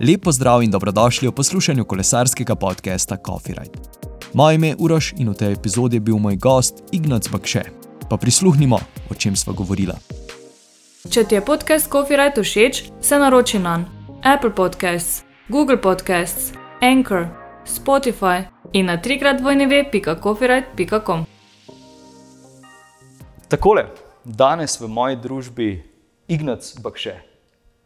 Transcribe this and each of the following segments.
Lepo zdrav in dobrodošli v poslušanju kolesarskega podcasta Coffee Ride. Moje ime je Uroš in v tej epizodi je bil moj gost Ignac Bakše. Pa prisluhnimo, o čem sva govorila. Če ti je podcast Coffee Ride všeč, se naroči na Apple Podcasts, Google Podcasts, Anchor, Spotify in na trikrat vojneve.coffeeride.com. Takole, danes v moji družbi Ignac Bakše.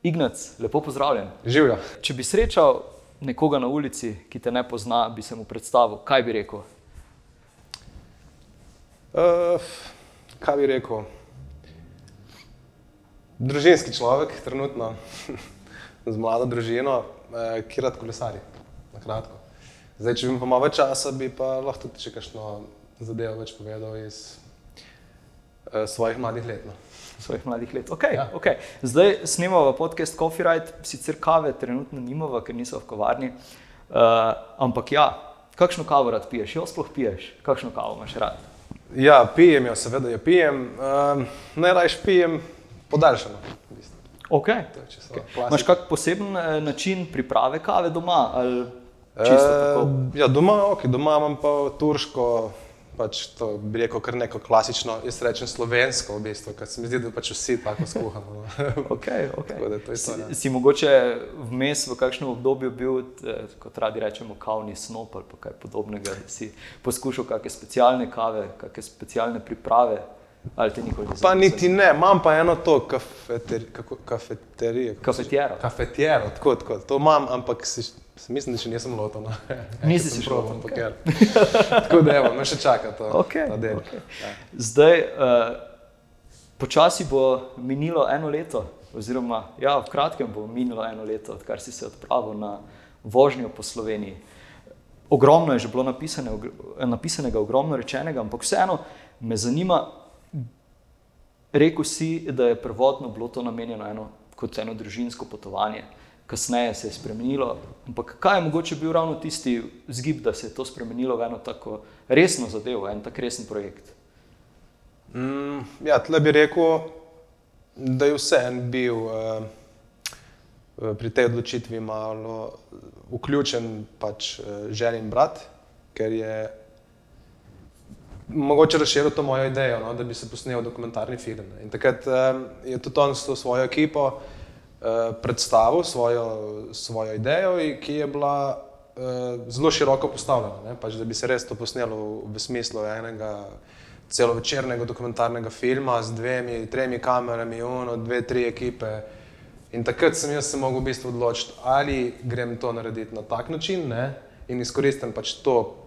Ignac, lepo pozdravljen. Živjo. Če bi srečal nekoga na ulici, ki te ne pozna, bi se mu predstavil, kaj bi rekel? Uh, kaj bi rekel? Družinski človek, trenutno z mlado družino, eh, ki rad kolesari. Zdaj, če bi imel več časa, bi pa lahko tudi še kakšno zadevo več povedal iz eh, svojih mladih let. No svojih mladih let. Okay, ja. okay. Zdaj snimamo podcast Coffee Ride, sicer kave trenutno nimamo, ker niso v kavarni. Uh, ampak ja, kakšno kavo rad piješ? Jo sploh piješ, kakšno kavo imaš rad? Ja, pijem jo, seveda jo pijem. Uh, Najraje pijem podaljšano. Okay. Okay. Imáš kak poseben eh, način priprave kave doma? Ali čisto uh, ja, doma, okay. doma imam pa turško pač to bi rekel, kar neko klasično, jaz rečem slovensko, v bistvu, ker se mi zdi, da pač vsi tako skuhamo. No. okay, okay. to to, si, si mogoče vmes v kakšnem obdobju bil, eh, kot radi rečemo, kavni snop ali kaj podobnega, da si poskušal kakšne specialne kave, kakšne specialne priprave. Pa niti ne, imam pa eno to kafeterijo. Kafetero. Kafetero, tako, tako. To imam, ampak si Mislim, da še nisem lotil. No. Nisi si šel tam, okay. tako da evo, me še čaka to. Okay, okay. Ja. Zdaj, uh, počasi bo minilo eno leto, oziroma ja, v kratkem bo minilo eno leto, odkar si se odpravil na vožnjo po Sloveniji. Ogromno je že bilo napisane, napisanega, ogromno rečenega, ampak vseeno me zanima, rekel si, da je prvotno bilo to namenjeno eno, kot eno družinsko potovanje kasneje se je spremenilo. Ampak kaj je mogoče bil ravno tisti zgib, da se je to spremenilo v eno tako resno zadevo, en tak resen projekt? Mm, ja, tle bi rekel, da je vse en bil uh, pri tej odločitvi malo vključen, pač uh, želim brat, ker je mogoče razširil to mojo idejo, no, da bi se posnel dokumentarni film. In takrat uh, je tudi on s to svojo ekipo. Eh, predstavil svojo, svojo idejo, ki je bila uh, zelo široko postavljena. Pač, da bi se res to posnelo v smislu enega celovečernega dokumentarnega filma z dvemi, tremi kamerami, uno, dve, tri ekipe. In takrat sem jaz se mogel v bistvu odločiti, ali grem to narediti na tak način ne? in izkoristim pač to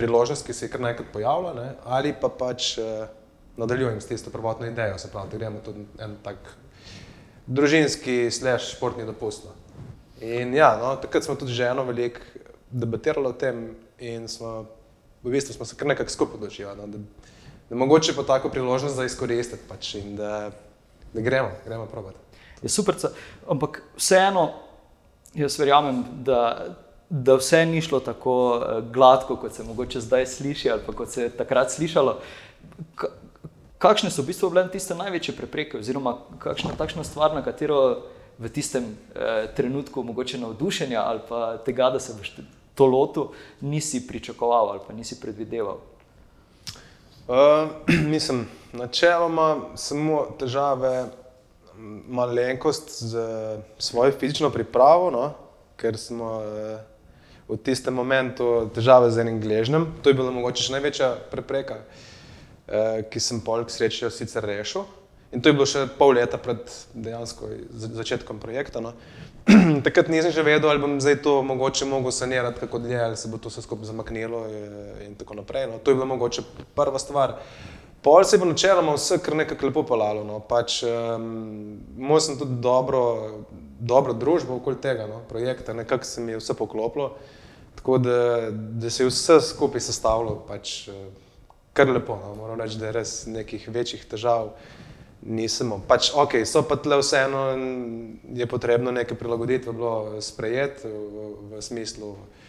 priložnost, ki se je kar nekaj pojavila, ne? ali pa pač uh, nadaljujem s tisto prvotno idejo, se pravi, da gremo tudi en tak družinski, slash športni dopust. No. In ja, no, takrat smo tudi ženo veliko debatirali o tem in smo v bistvu smo se kar nekako skupaj odločili, no, da, da mogoče pa tako priložnost za izkoristiti pač in da, da gremo, gremo probati. Je super, ampak vseeno jaz verjamem, da, da vse ni šlo tako eh, gladko, kot se mogoče zdaj sliši ali kot se je takrat slišalo kakšne so v bistvu bile tiste največje prepreke, oziroma kakšna takšna stvar, na katero v tistem eh, trenutku mogoče navdušenja ali pa tega, da se boš to lotil, nisi pričakoval ali pa nisi predvideval. Uh, mislim, načeloma samo težave, malenkost z svojo fizično pripravo, no? ker smo uh, v tistem momentu težave z enim gležnjem. To je bila mogoče še največja prepreka. Uh, Eh, ki sem polk srečo sicer rešil. In to je bilo še pol leta pred dejansko začetkom projekta. No. Takrat nisem že vedel, ali bom zdaj to mogoče mogel sanirati, kako dlje, ali se bo to vse skupaj zamaknilo eh, in tako naprej. No. To je bila mogoče prva stvar. Pol se bo načeloma vse kar nekako lepo pelalo. No. Pač, um, Moj sem tudi dobro, dobro družbo okoli tega no, projekta, nekako se mi je vse poklopilo. Tako da, da se je vse skupaj sestavljalo. Pač, uh, kar lepo. No. Moram reči, da res nekih večjih težav. Nismo. Pač, ok, so pa tle vseeno, je potrebno neke prilagoditve bilo sprejeti v, v smislu uh,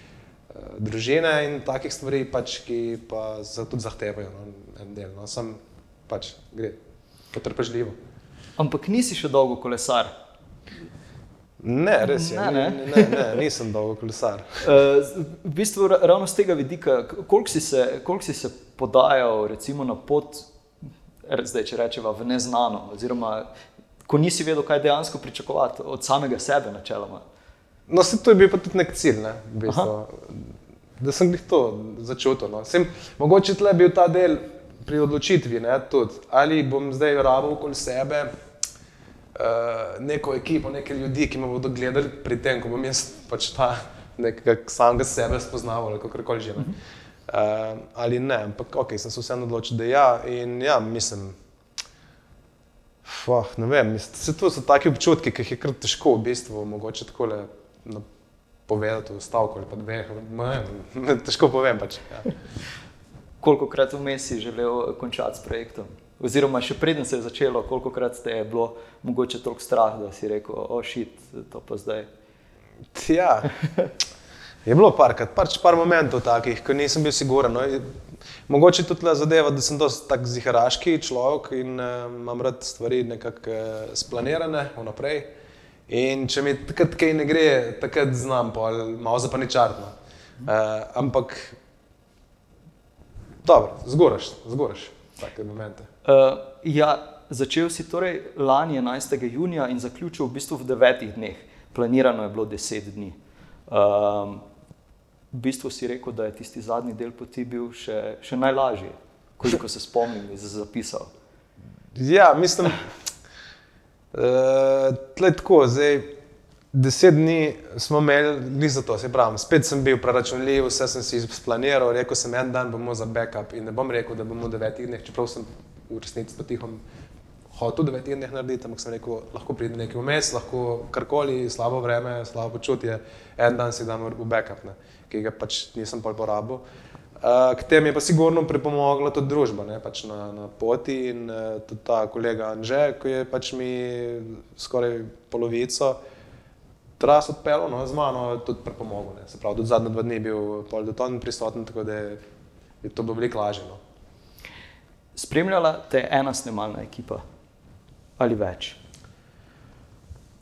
družine in takih stvari, pač, ki pa se tudi zahtevajo no, en del. No. Sam pač gre, potrpežljivo. Ampak nisi še dolgo kolesar. Ne, res je. Ne, Ne, ne. ne, ne, nisem dolgo kolesar. Uh, v bistvu ra- ravno z tega vidika, koliko si se, koliko si se podajal recimo, na pot, zdaj, če rečemo, v neznano, oziroma ko nisi vedel, kaj dejansko pričakovati od samega sebe, načeloma. No, se to je bil pa tudi nek cilj, ne, v bistvu, da sem jih to začutil. No. Sem, mogoče tle bil ta del pri odločitvi, ne, tudi, ali bom zdaj rabil okoli sebe uh, neko ekipo, neke ljudi, ki me bodo gledali pri tem, ko bom jaz pač ta nekega samega sebe spoznaval ali kako koli že. ne. Uh, ali ne, ampak ok, sem se vseeno odločil, da ja, in ja, mislim. Fuh, ne vem, se to so taki občutki, ki jih je kar težko v bistvu mogoče tako povedati v stavku ali pa dveh. ne Težko povem pač. Ja. Koliko krat vmes si želel končati s projektom? Oziroma, še preden se je začelo, koliko krat te je bilo mogoče toliko strah, da si rekel, ošit, to pa zdaj. Ja. Je bilo parkrat, pač par momentov takih, ko nisem bil siguren. No. Mogoče tudi ta zadeva, da sem dosti tak ziharaški človek in uh, imam rad stvari nekako uh, splanirane vnaprej. In če mi takrat kaj ne gre, takrat znam, pol, malo zapaničarno. Uh, ampak, dobro, zgoraš, zgoraš take momente. Uh, ja, začel si torej lani 11. junija in zaključil v bistvu v devetih dneh. Planirano je bilo deset dni. Um, v bistvu si rekel, da je tisti zadnji del poti bil še, še najlažji, koliko se spomnim iz zapisal. Ja, mislim, uh, tle tako, zdaj deset dni smo imeli, ni za to, se pravi, spet sem bil preračunljiv, vse sem si splaniral, rekel sem en dan bomo za backup in ne bom rekel, da bomo v devetih dneh, čeprav sem v resnici pa tihom hotel v devetih dneh narediti, ampak sem rekel, lahko pride nekaj vmes, lahko karkoli, slabo vreme, slabo počutje, en dan si dam v backup, ne, ki ga pač nisem pol porabil. Uh, k temu je pa sigurno pripomogla tudi družba, ne, pač na, na poti in uh, tudi ta kolega Anže, ki je pač mi skoraj polovico tras odpeljal, no, z mano tudi pripomogel. Ne. Se pravi, tudi zadnje dva dni je bil pol do ton prisoten, tako da je, je to bilo veliko lažje. No. Spremljala te je ena snemalna ekipa ali več.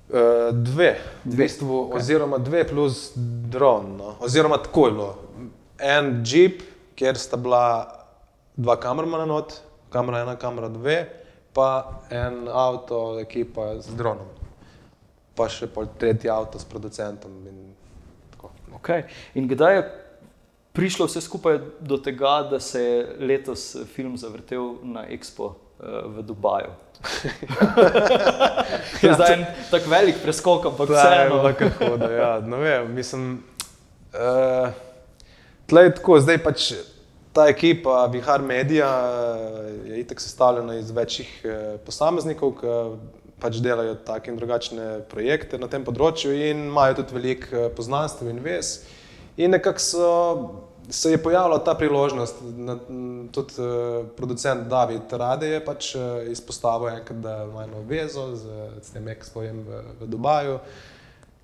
Uh, dve, v Dve, bistvu, okej. okay. oziroma dve plus dron. No. Oziroma tako je bilo. En jeep, kjer sta bila dva kamermana not, kamera ena, kamera dve, pa en avto, ekipa z dronom. Pa še pol tretji avto s producentom. In tako. Okay. In kdaj je prišlo vse skupaj do tega, da se je letos film zavrtel na Expo uh, v Dubaju? je zdaj en tak velik preskok, ampak vseeno. Tako da, ja, ne vem, mislim. Uh, Tlej tako, zdaj pač ta ekipa Vihar Media eh, je itak sestavljena iz večjih eh, posameznikov, ki pač delajo take in drugačne projekte na tem področju in imajo tudi veliko eh, poznanstv in vez. In nekako so, se je pojavila ta priložnost, m, tudi uh, producent David Rade je pač uh, izpostavil enkrat, da ima eno vezo z, s tem ekspojem v, v Dubaju.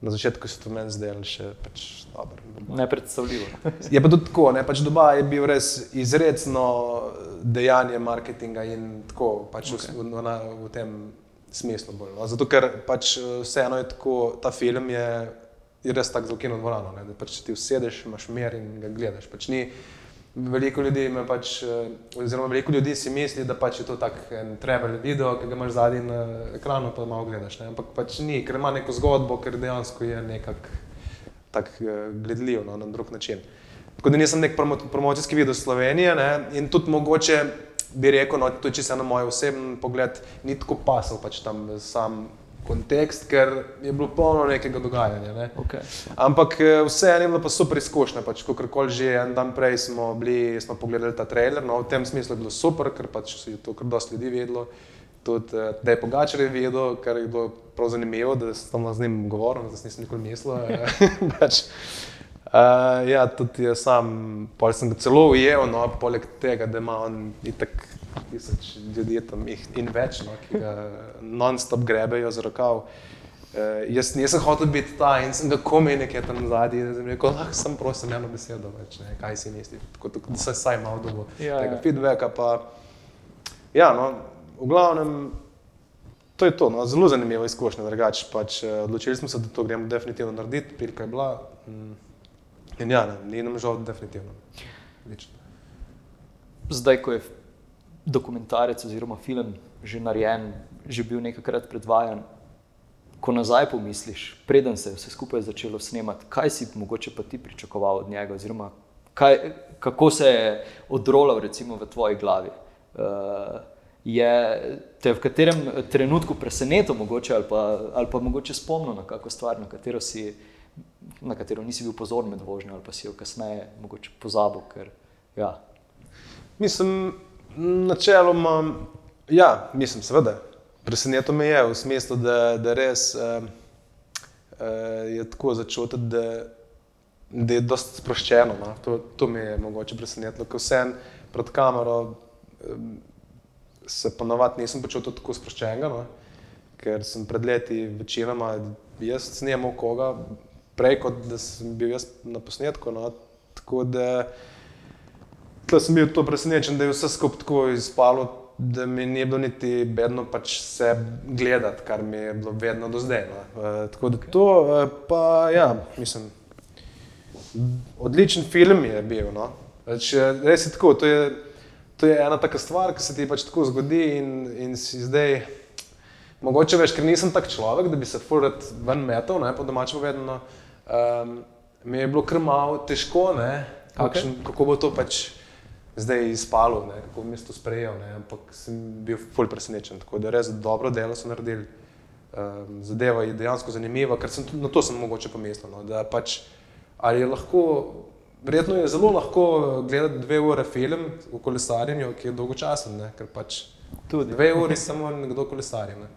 Na začetku se to meni zdelo še pač dobro. Nepredstavljivo. Je pa tudi tako, ne, pač Dubaj je bil res izredno dejanje marketinga in tako pač okay. v, v, na- v tem smislu. Bolj, no. Zato, ker pač eh, vseeno je tako, ta film je, je res tako za kino dvorano, ne, da pač ti usedeš, imaš mer in ga gledaš. Pač ni, veliko ljudi ima pač, eh, oziroma veliko ljudi si misli, da pač je to tak en travel video, ki ga imaš zadnji na ekranu, pa malo gledaš. Ne. Ampak pač ni, ker ima neko zgodbo, ker dejansko je nekako tako uh, gledljiv no, na drug način. Tako da nisem nek promo promocijski video Slovenije ne, in tudi mogoče bi rekel, no, to je čisto na moj osebni pogled, ni tako pasal pač tam sam kontekst, ker je bilo polno nekega dogajanja. Ne. Okay. Ampak eh, vseeno je bila pa super izkušnja. Pač, Kakorkoli že en dan prej smo, bili, smo pogledali ta trailer, no, v tem smislu je bilo super, ker pač je to kar dosti ljudi vedelo. Tudi, eh, da je Pogačar je vedel, kar je bilo prav zanimivo, da sem tam z njim govoril, da nisem nikoli mislil. eh, pač, uh, ja, tudi jaz sam, pol sem ga celo ujel, no, poleg tega, da ima on itak tisoč ljudi tam in več, no, ki ga non-stop grebejo z rokav. Uh, jaz nisem hotel biti ta in sem ga komaj nekaj tam zadnji, da sem rekel, ah, sem prosim, eno besedo več, ne, kaj si misli. Tako da se vsaj malo dobo Ja, tega ja. feedbacka. Pa, ja, no, v glavnem, to je to, no, zelo zanimiva izkušnja. Drugač, pač, eh, odločili smo se, da to gremo definitivno narediti, prilika je bila. mm, In ja, ne, ni nam žal, definitivno. Lično. Zdaj, ko je dokumentarec oziroma film že narejen, že bil nekajkrat predvajan, ko nazaj pomisliš, preden se je vse skupaj začelo snemati, kaj si mogoče pa ti pričakoval od njega, oziroma kaj, kako se je odrolal recimo v tvoji glavi. Uh, je te v katerem trenutku presenetil, mogoče, ali, pa, ali pa mogoče spomnil na kakšno stvar, na katero, si, na katero nisi bil pozoren med vožnjo, ali pa si jo kasneje mogoče pozabil. Ker, ja. Mislim, načeloma, ja, mislim, seveda. Presenetilo me je v smislu, da, da res uh, uh, je tako začutiti, da, da je dosta sproščeno. No? To, to me je mogoče presenetilo, ker vsem pred kamero um, se ponovadi nisem počutil tako sproščenega, no? ker sem pred leti večinoma jaz snimal koga, prej kot da sem bil jaz na posnetku. No? Tako da sem bil to presenečen, da je vse skupaj tako izpalo, da mi ni bilo niti bedno pač se gledati, kar mi je bilo vedno do zdaj. No. E, tako da to, e, pa ja, mislim, odličen film je bil. No. Pač, res je tako, to je, to je ena taka stvar, ki se ti pač tako zgodi in, in si zdaj. Mogoče veš, ker nisem tak človek, da bi se furat ven metal, ne, po domačem povedano. Um, mi je bilo kar malo težko, ne, kakšen, okay. kako bo to pač zdaj izpalo, ne, kako jaz to sprejel, ne, ampak sem bil fulj presenečen. Tako da res dobro delo so naredili. Um, zadeva je dejansko zanimiva, ker sem na to sem mogoče pomislil. No, da pač ali je lahko, verjetno je zelo lahko gledati dve ure film v kolesarjenju, ki je dolgočasen, ne, ker pač tudi dve uri samo nekdo kolesarja. Ne.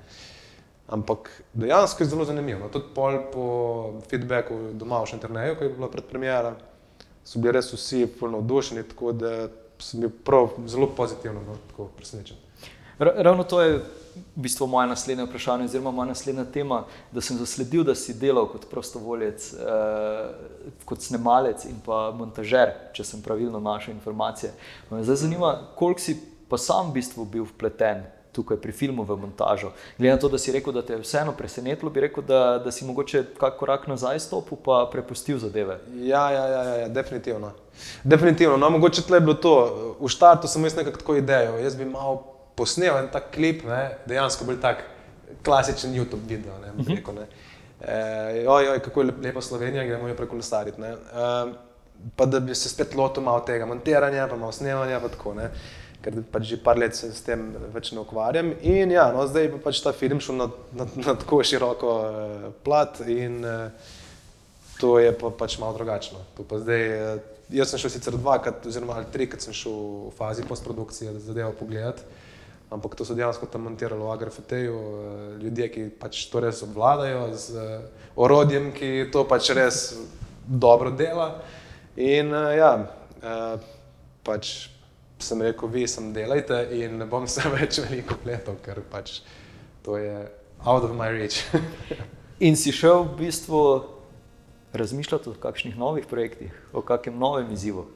Ampak dejansko je zelo zanimivo. No, tudi pol po feedbacku doma v Šanterneju, ko je bila predpremjera, so bili res vsi polno navdušeni, tako da sem bil prav zelo pozitivno no, presenečen. Ravno to je v bistvu moje naslednje vprašanje, oziroma moja naslednja tema, da sem zasledil, da si delal kot prostovoljec, eh, kot snemalec in pa montažer, če sem pravilno našel informacije. Me zdaj zanima, koliko si pa sam v bistvu bil vpleten tukaj pri filmu v montažo. Glede na to, da si rekel, da te je vseeno presenetilo, bi rekel, da, da si mogoče kak korak nazaj stopil, pa prepustil zadeve. Ja, ja, ja, ja, ja definitivno. Definitivno. No, mogoče tle je bilo to. V štartu sem imel nekako tako idejo. Jaz bi malo posnel en tak klip, ne, dejansko bil tak klasičen YouTube video. Ne, uh -huh. rekel, ne. E, oj, oj, kako je lepa Slovenija, gremo jo prekolesariti. E, pa da bi se spet lotil malo tega montiranja, pa malo snemanja, pa tako. Ne ker pač že par let se s tem več ne ukvarjam. In ja, no, zdaj pa pač ta film šel na, na, na tako široko uh, plat in uh, to je pa pač malo drugačno. Zdaj, uh, jaz sem šel sicer dvakrat, oziroma trikrat sem šel v fazi postprodukcije, da zadevo pogledati. Ampak to so dejansko tam montirali v Agrafeteju, ljudje, ki pač to res obvladajo z uh, orodjem, ki to pač res dobro dela. In uh, ja, uh, pač sem rekel, vi sem delajte in ne bom se več veliko gledal, ker pač to je out of my reach. in si šel v bistvu razmišljati o kakšnih novih projektih, o kakšnem novem izzivu.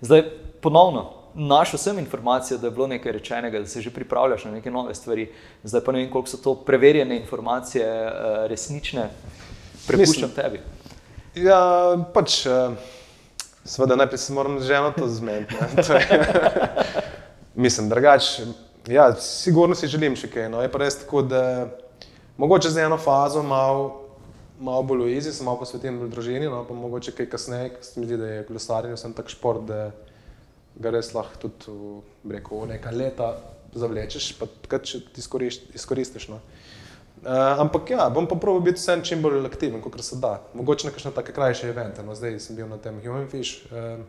Zdaj ponovno. Našel sem informacijo, da je bilo nekaj rečenega, da se že pripravljaš na neke nove stvari. Zdaj pa ne vem, koliko so to preverjene informacije, eh, resnične. Prepuščam tebi. Ja, pač. Uh... Sveda, najprej se moram z ženo to zmeniti. Mislim, drugače, ja, sigurno si želim še kaj. No. Je pa res tako, da mogoče za eno fazo malo, malo bolj uizi, se malo posvetim družini, no, pa mogoče kaj kasneje, ker se mi zdi, da je kolesarjenje sem tak šport, da ga res lahko tudi v, rekel, v neka leta zavlečeš, pa če ti izkoristiš. No. Uh, ampak ja, bom proval biti vsem čim bolj aktiven, kot se da. Mogoče na kakšne take krajše evente. No, zdaj sem bil na tem Human Fish, uh,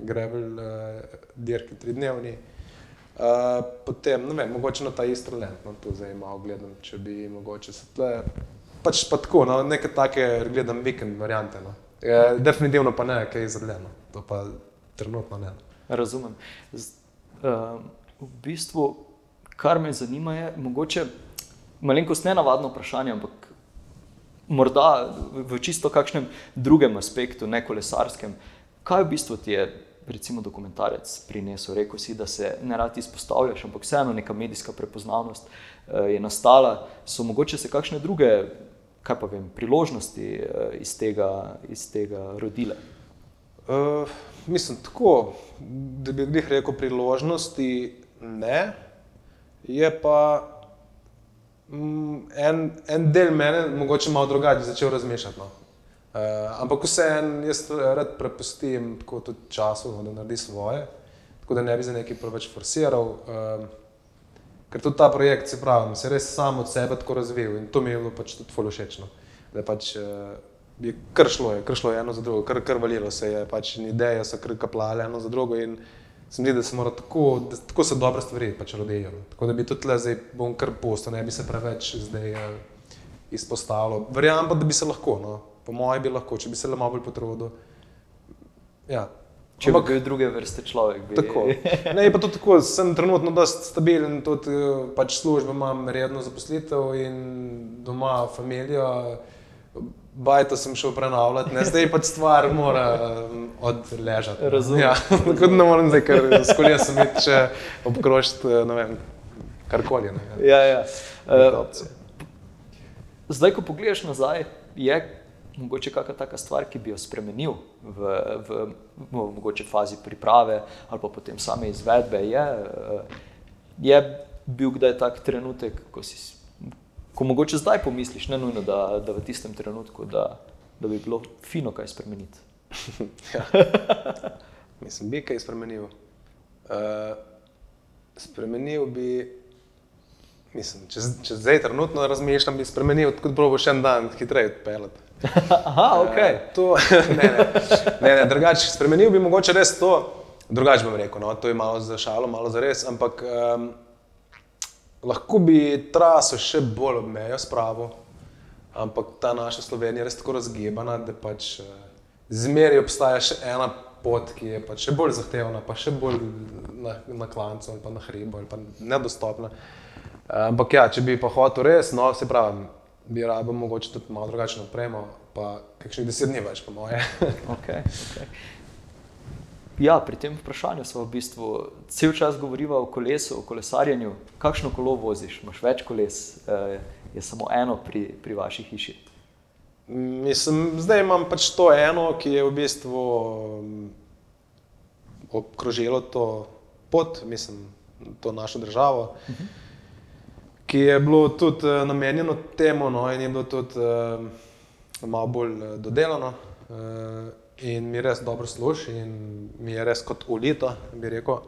Gravel, uh, dirki tri dnevni. Uh, potem, ne vem, mogoče na ta isti lent, no, tu zdaj malo gledam, če bi mogoče se tle. Pač pa tako, no, neke take gledam vikend variante. No. Uh, definitivno pa ne, kaj je izredno. To pa trenutno ne. Razumem. Z, uh, v bistvu, kar me zanima, je mogoče malenkost ne navadno vprašanje, ampak morda v čisto kakšnem drugem aspektu, ne kolesarskem. Kaj v bistvu ti je recimo dokumentarec prinesel. Rekel si, da se ne rad izpostavljaš, ampak vseeno neka medijska prepoznavnost uh, je nastala. So mogoče se kakšne druge, kaj pa vem, priložnosti uh, iz, tega, iz tega rodile? Uh, mislim, tako, da bi jih rekel priložnosti, ne. Je pa en, en del mene, mogoče malo drugače, začel razmišljati. No. Uh, ampak vseeno, jaz rad prepustim tako tudi času, no, da naredi svoje, tako da ne bi za nekaj preveč forsiral. Uh, ker tudi ta projekt, se pravi, se res sam od sebe tako razvil in to mi je bilo pač tudi fološečno. Da je pač uh, je kar šlo, je kar šlo je eno za drugo, kar, kar valilo se je, pač ideje so kar kaplale eno za drugo in se mi zdi, da se mora tako, da tako se dobre stvari pač rodijo. No. Tako da bi tudi le zdaj bom kar postal, ne bi se preveč zdaj uh, izpostavljal. Verjamem pa, da bi se lahko. No po mojem, bi lahko, če bi se le malo bolj potrudil. Ja. Če bi bil druge vrste človek. Bi... Tako. Ne, pa tudi tako, sem trenutno dosti stabilen, tudi eh, pač službo imam redno zaposlitev in doma, familijo. Bajto sem šel prenavljati, ne? zdaj pa stvar mora um, odležati. Razumem. Ja, tako da ne morem zdaj, ker skolje sem jih če obkrožiti, eh, ne vem, karkoli. Ne? Ja, ja. Uh, zdaj, ko pogledaš nazaj, je mogoče kakšna taka stvar, ki bi jo spremenil v, v, v, v mogoče fazi priprave ali pa potem same izvedbe. Je, eh, je bil kdaj tak trenutek, ko si, ko mogoče zdaj pomisliš, ne nujno, da, da v tistem trenutku, da, da bi bilo fino kaj spremeniti. ja. Mislim, bi kaj spremenil. Uh, spremenil bi. Mislim, če, če zdaj trenutno razmišljam, bi spremenil, tako da bo še en dan hitreje odpeljati. Aha, ok. Uh, to, ne, ne, ne, ne drugače spremenil bi mogoče res to, drugače bom rekel, no, to je malo za šalo, malo za res, ampak um, lahko bi traso še bolj ob mejo spravo, ampak ta naša Slovenija je res tako razgibana, da pač uh, zmeraj obstaja še ena pot, ki je pač še bolj zahtevna, pa še bolj na, na klancu ali pa na hribu ali pa nedostopna. Uh, ampak ja, če bi pa hotel res, no, se pravi bi rabo mogoče tudi malo drugačno opremo, pa kakšnih deset dni več, po moje. okay, okay. Ja, pri tem vprašanju smo v bistvu cel čas govorili o kolesu, o kolesarjenju. Kakšno kolo voziš? Imáš več koles, eh, je samo eno pri, pri vaši hiši? Mislim, zdaj imam pač to eno, ki je v bistvu mm, obkrožilo to pot, mislim, to našo državo. Uh. -huh ki je bilo tudi uh, namenjeno temu, no, in je bilo tudi uh, malo bolj dodelano. Uh, in mi res dobro služi, in mi je res kot ulito, bi rekel.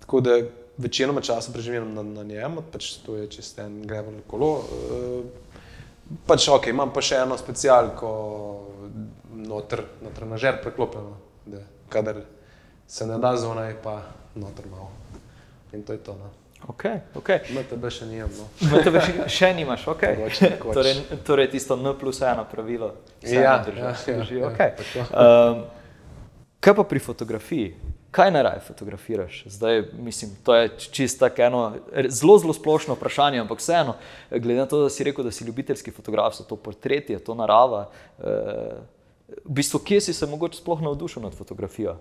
Tako da večinoma časa preživim na, na njem, pač to je čisto en greven kolo. Uh, pač ok, imam pa še eno specialko, noter, na trenažer preklopljeno, da kadar se ne da zunaj, pa noter malo. In to je to. No. Okay, okay. MTB še nimam. MTB še, še nimaš, ok. Koč, koč. Torej, torej tisto N plus eno pravilo. Ja, drži. Ja, drži. Ja, okay. ja, um, kaj pa pri fotografiji? Kaj naj raje fotografiraš? Zdaj, mislim, to je čisto eno zelo, zelo splošno vprašanje, ampak vseeno, glede na to, da si rekel, da si ljubiteljski fotograf, so to portreti, je to narava. Uh, v bistvu, kje si se mogoče sploh navdušil nad fotografijo?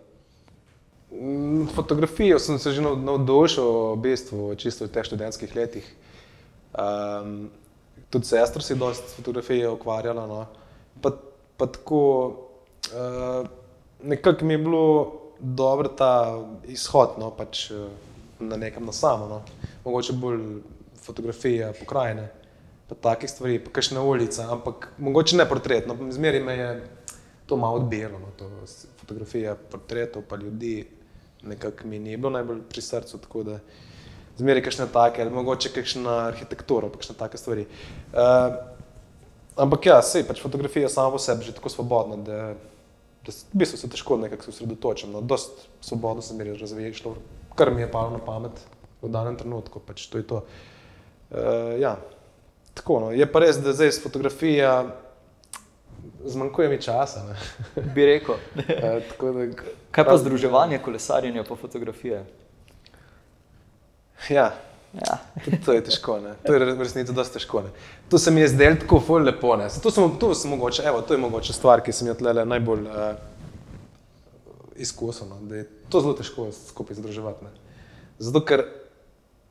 Mm, fotografijo sem se že navdušil, v bistvu, čisto v teh študentskih letih. Um, tudi sestra si dosta fotografije ukvarjala. No. Pa, pa tako, uh, nekako mi je bilo dobro ta izhod, no, pač uh, na nekem na samo. No. Mogoče bolj fotografije pokrajine, pa takih stvari, pa kakšne ulice, ampak mogoče ne portretno. Zmeri me je to malo odbijalo, no, to fotografija portretov pa ljudi nekako mi ni bilo najbolj pri srcu. Tako da zmeraj kakšne take, ali mogoče kakšna arhitektura, kakšne take stvari. Uh, ampak ja, sej pač fotografija sama po sebi že tako svobodna, da, da v bistvu se težko nekako se osredotočim. No, dost svobodno sem jih razvijal, kar mi je palo na pamet v danem trenutku. Pač to je to. Uh, ja. Tako, no. Je pa res, da zdaj fotografija zmanjkuje mi časa. Bi rekel. e, da, Kaj pa združevanje kolesarjenja po fotografije? Ja. Ja. to je težko, ne? to je resnico dosti težko. Ne? To se mi je zdelo tako ful lepo. To, sem, to, sem mogoče, evo, to je mogoče stvar, ki sem jo tlele najbolj uh, izkusil, no, da je to zelo težko skupaj združevati. Ne. Zato, ker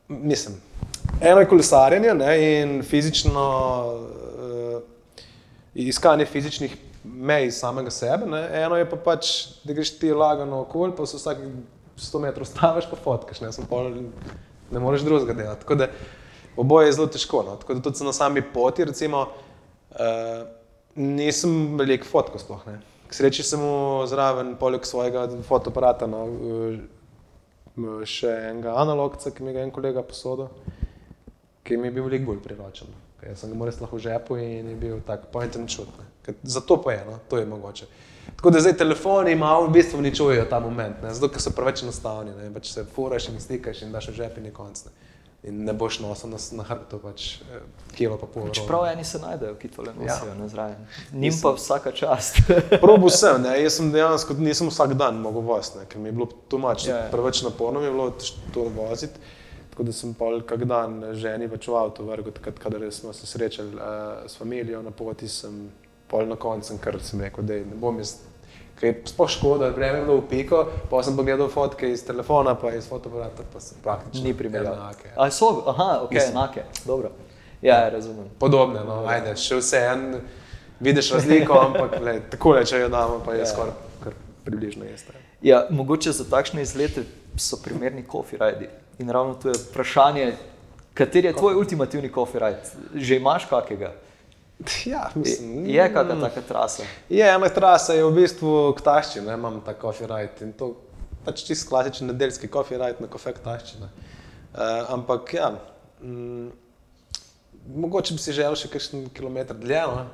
mislim, eno je kolesarjenje ne, in fizično uh, iskanje fizičnih mej samega sebe, ne. eno je pa pač, da greš ti lagano okoli, pa se vsak 100 metrov staviš, pa fotkaš, ne, pol, ne moreš drugega delati. Tako da oboje je zelo težko. No. Tako da tudi na sami poti, recimo, uh, nisem velik fotkal sploh. Ne. K sreči sem zraven, poleg svojega fotoaparata, no, še enega analogca, ki mi ga je en kolega posodil, ki mi je bil veliko bolj priročen. Jaz sem ga moral lahko v žepu in je bil tak point and shoot. Ne. Zato pa je, no, to je mogoče. Tako da zdaj telefoni malo v bistvu ne čujejo ta moment, ne, zato ker so preveč enostavni, ne, pač se furaš in stikaš in daš v žep in je konc. Ne in ne boš nosil na, na hrbtu, pač eh, kilo pa pol. Čeprav eni se najdejo, ki to le nosijo ja. zraven. Nim pa vsaka čast. Probo sem, ne? jaz sem dejansko nisem vsak dan mogel voziti, ker mi je bilo tumač, ja, ja. preveč naporno mi je bilo to voziti. Tako da sem pol kak dan ženi več v avtu vrgel, takrat, kadar smo se srečali uh, s familijo na poti, sem pol na koncu, ker sem rekel, da ne bom jaz Ker je sploh škoda, da vreme je bilo v piko, pa sem pogledal fotke iz telefona, pa iz fotoaparata, pa se praktično ni primerjal. Enake. A so, aha, ok, Mislim. enake, dobro. Ja, ja, razumem. Podobne, no, ajde, še vse en, vidiš razliko, ampak le, tako le, če jo damo, pa je ja. skoraj približno isto. Ja, mogoče za takšne izlete so primerni kofi rajdi. In ravno to je vprašanje, kateri je tvoj ultimativni kofi rajd? Že imaš kakega? Ja, mislim, je kakšna mm. taka trasa? Je ena trasa, je v bistvu k tašči, ne imam ta coffee ride in to pač čist klasičen nedeljski coffee ride na kofek tašči. Uh, ampak ja, mm, mogoče bi si želel še kakšen kilometr dlje, no?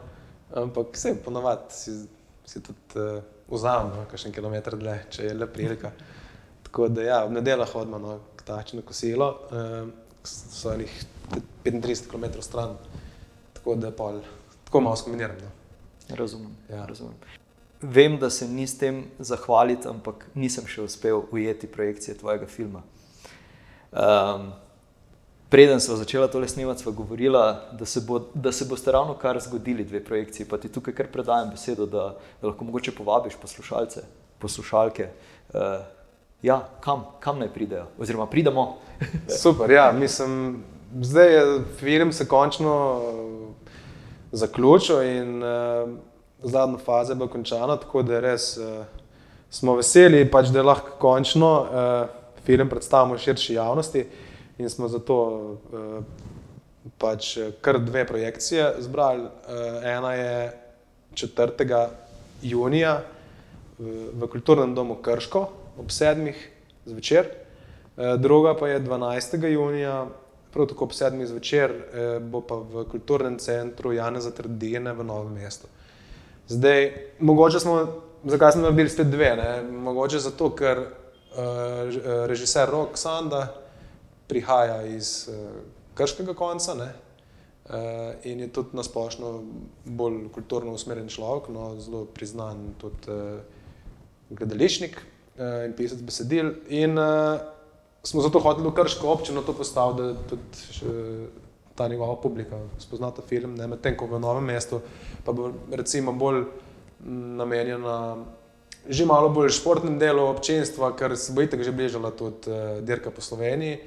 ampak vse ponovadi si, si tudi uh, vzamem no? kakšen kilometr dlje, če je le prilika. Tako da ja, v nedeljo hodimo no, k tašči na kosilo, uh, so enih 35 km stran tako da pol, tako malo skombiniramo. No. Razumem, ja. razumem. Vem, da se ni s tem zahvaliti, ampak nisem še uspel ujeti projekcije tvojega filma. Um, preden smo začeli tole snemati, smo govorili, da, da se boste ravno kar zgodili dve projekciji. Pa ti tukaj kar predajam besedo, da, da lahko mogoče povabiš poslušalce, poslušalke. Uh, ja, kam, kam naj pridejo, oziroma pridemo. Super, ja, mislim, zdaj je film se končno zaključil in uh, zadnja faza bo končana, tako da res uh, smo veseli, pač, da lahko končno uh, film predstavimo širši javnosti in smo zato uh, pač kar dve projekcije zbrali. Uh, ena je 4. junija v, v kulturnem domu Krško ob sedmih zvečer, uh, druga pa je 12. junija prav tako ob sedmih zvečer, eh, bo pa v kulturnem centru Jana Zatrdine v Novem mestu. Zdaj, mogoče smo, zakaj smo naredili spet dve? Ne? Mogoče zato, ker uh, režiser Rok Sanda prihaja iz uh, krškega konca ne? uh, in je tudi nasplošno bolj kulturno usmerjen človek, no, zelo priznan tudi uh, gledališnik in pisec besedil. In, uh, smo zato hoteli v krško občino to postaviti, da tudi ta njegova publika spozna ta film, ne medtem ko v novem mestu, pa bo recimo bolj namenjena že malo bolj športnem delu občinstva, ker se bo itek že bližala tudi uh, dirka po Sloveniji.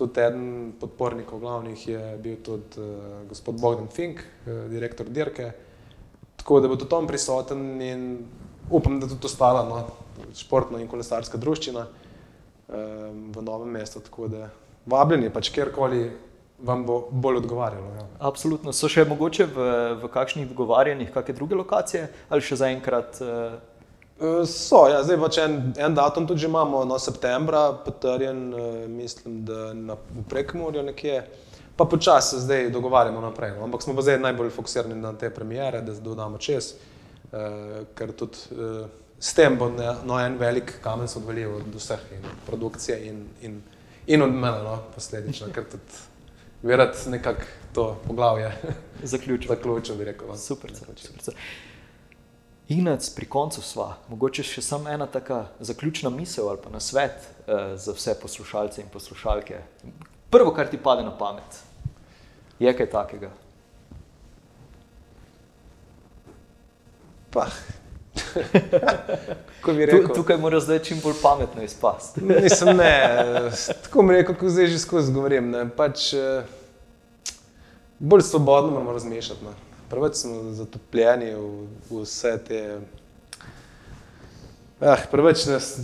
Tudi eden podpornikov glavnih je bil tudi uh, gospod Bogdan Fink, uh, direktor dirke. Tako da bo tudi on prisoten in upam, da tudi ostala no, športna in kolesarska druščina um, v novem mestu. Tako da vabljeni, pač kjerkoli vam bo bolj odgovarjalo. Ja. Absolutno. So še mogoče v, v kakšnih dogovarjanjih, kakšne druge lokacije ali še zaenkrat? Uh... So, ja, zdaj pač en, en datum tudi imamo, no, septembra, potrjen, uh, mislim, da na prekmorju nekje. Pa počasi se zdaj dogovarjamo naprej. No. Ampak smo pa zdaj najbolj fokusirani na te premiere, da dodamo čez, uh, ker tudi. Uh, s tem bo ne, no, en velik kamen odvalil od vseh in produkcije in, in, in od mene, no, posledično, ker tudi verjeti nekako to poglavje. Zaključil. Zaključil bi rekel. No. Super, super. Inac, pri koncu sva, mogoče še samo ena taka zaključna misel ali pa na svet eh, za vse poslušalce in poslušalke. Prvo, kar ti pade na pamet, je kaj takega. Pa, Bi Tu, rekel? tukaj mora zdaj čim bolj pametno izpasti. Nisem ne, tako mi rekel, kot zdaj že skozi govorim. Ne, pač, eh, bolj svobodno moramo razmišljati. Ne. Preveč smo zatopljeni v, v vse te. Ah, preveč nas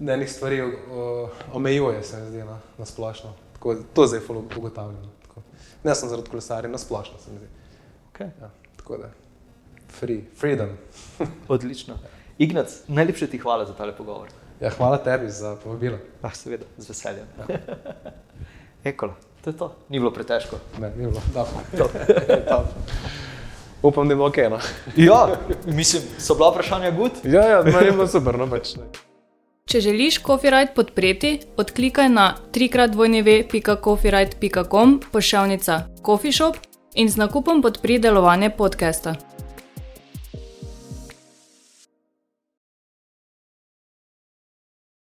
enih stvari o, omejuje, se mi zdi, no, na splošno. Tako, to zdaj ugotavljam. Ne samo zaradi kolesarja, na splošno se mi zdi. Okay. Ja, tako da, free, freedom. Odlično. Ignac, najlepše ti hvala za tale pogovor. Ja, hvala tebi za povabilo. Ah, seveda, z veseljem. Ekola, to je to. Ni bilo pretežko. Ne, ni bilo. Dobro. To. Dobro. Upam, da je bilo ok. No. Ja, mislim, so bila vprašanja gud. Ja, ja, je bilo super, no pač. Ne. Če želiš Copyright podpreti, odklikaj na 3x2nv.copyright.com pošiljka Coffee Shop in z nakupom podpri delovanje podcasta.